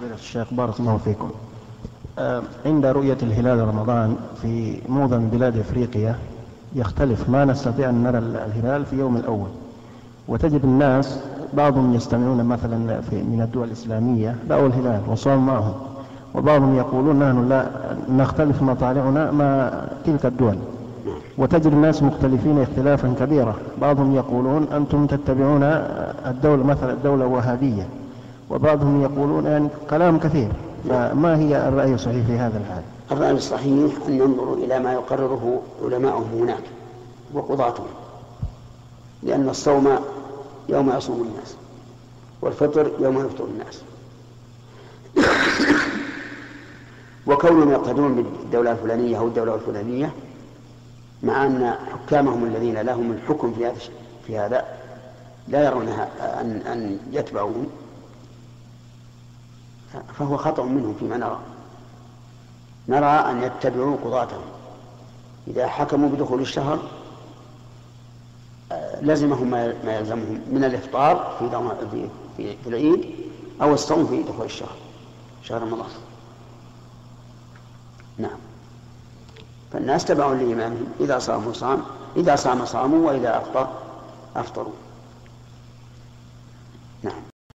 فضيلة الشيخ بارك الله فيكم. آه، عند رؤية الهلال رمضان في معظم بلاد إفريقيا يختلف ما نستطيع أن نرى الهلال في يوم الأول. وتجد الناس بعضهم يستمعون مثلا في من الدول الإسلامية راوا الهلال وصام معهم. وبعضهم يقولون نحن لا نختلف مطالعنا مع تلك الدول. وتجد الناس مختلفين اختلافا كبيرا. بعضهم يقولون أنتم تتبعون الدولة مثلا الدولة الوهابية. وبعضهم يقولون يعني كلام كثير فما هي الرأي الصحيح في هذا الحال؟ الرأي الصحيح أن ينظروا إلى ما يقرره علماؤهم هناك وقضاتهم لأن الصوم يوم يصوم الناس والفطر يوم يفطر الناس. وكونهم يقتدون بالدولة الفلانية أو الدولة الفلانية مع أن حكامهم الذين لهم الحكم في هذا في هذا لا يرون أن أن يتبعوهم. فهو خطأ منهم فيما نرى. نرى أن يتبعوا قضاتهم. إذا حكموا بدخول الشهر آه، لزمهم ما يلزمهم من الإفطار في في, العيد أو الصوم في دخول الشهر شهر رمضان. نعم. فالناس تبعوا لإمامهم. إذا صاموا صام. إذا صام صاموا وإذا أفطر أفطروا. نعم.